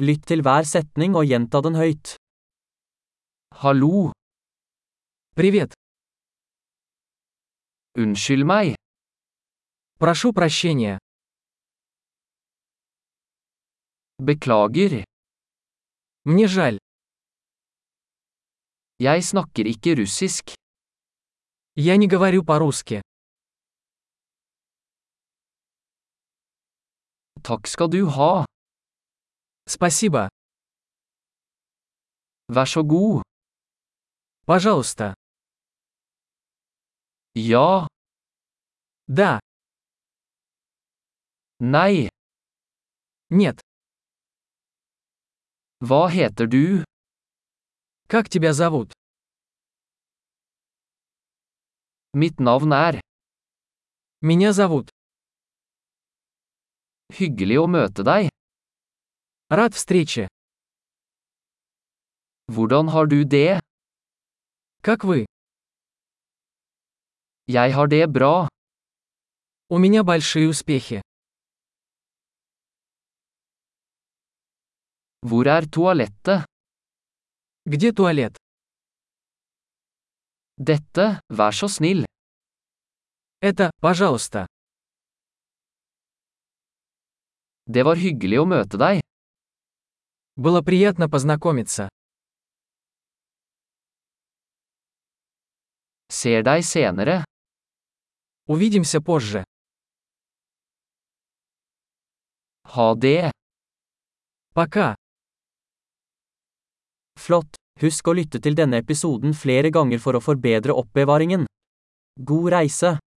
Lytt til hver setning og gjenta den høyt. Hallo, Привет. unnskyld meg, Прошу прощения. beklager, Мне жаль. jeg snakker ikke russisk. Я не говорю по-русски. Takk skal du ha, Спасибо. så god, Пожалуйста. ja, Да. nei, Нет. hva heter du, Как тебя зовут? mitt navn er, Меня зовут. hyggelig å møte deg, Рад встрече. hvordan har du det, Как вы? jeg har det bra, У меня большие успехи. hvor er toalettet, Где туалет? dette, vær så snill, Это, пожалуйста. det var hyggelig å møte deg, Было приятно познакомиться. ser deg senere, Увидимся позже. ha det. Пока. Flott! Husk å lytte til denne episoden flere ganger for å forbedre oppbevaringen. God reise!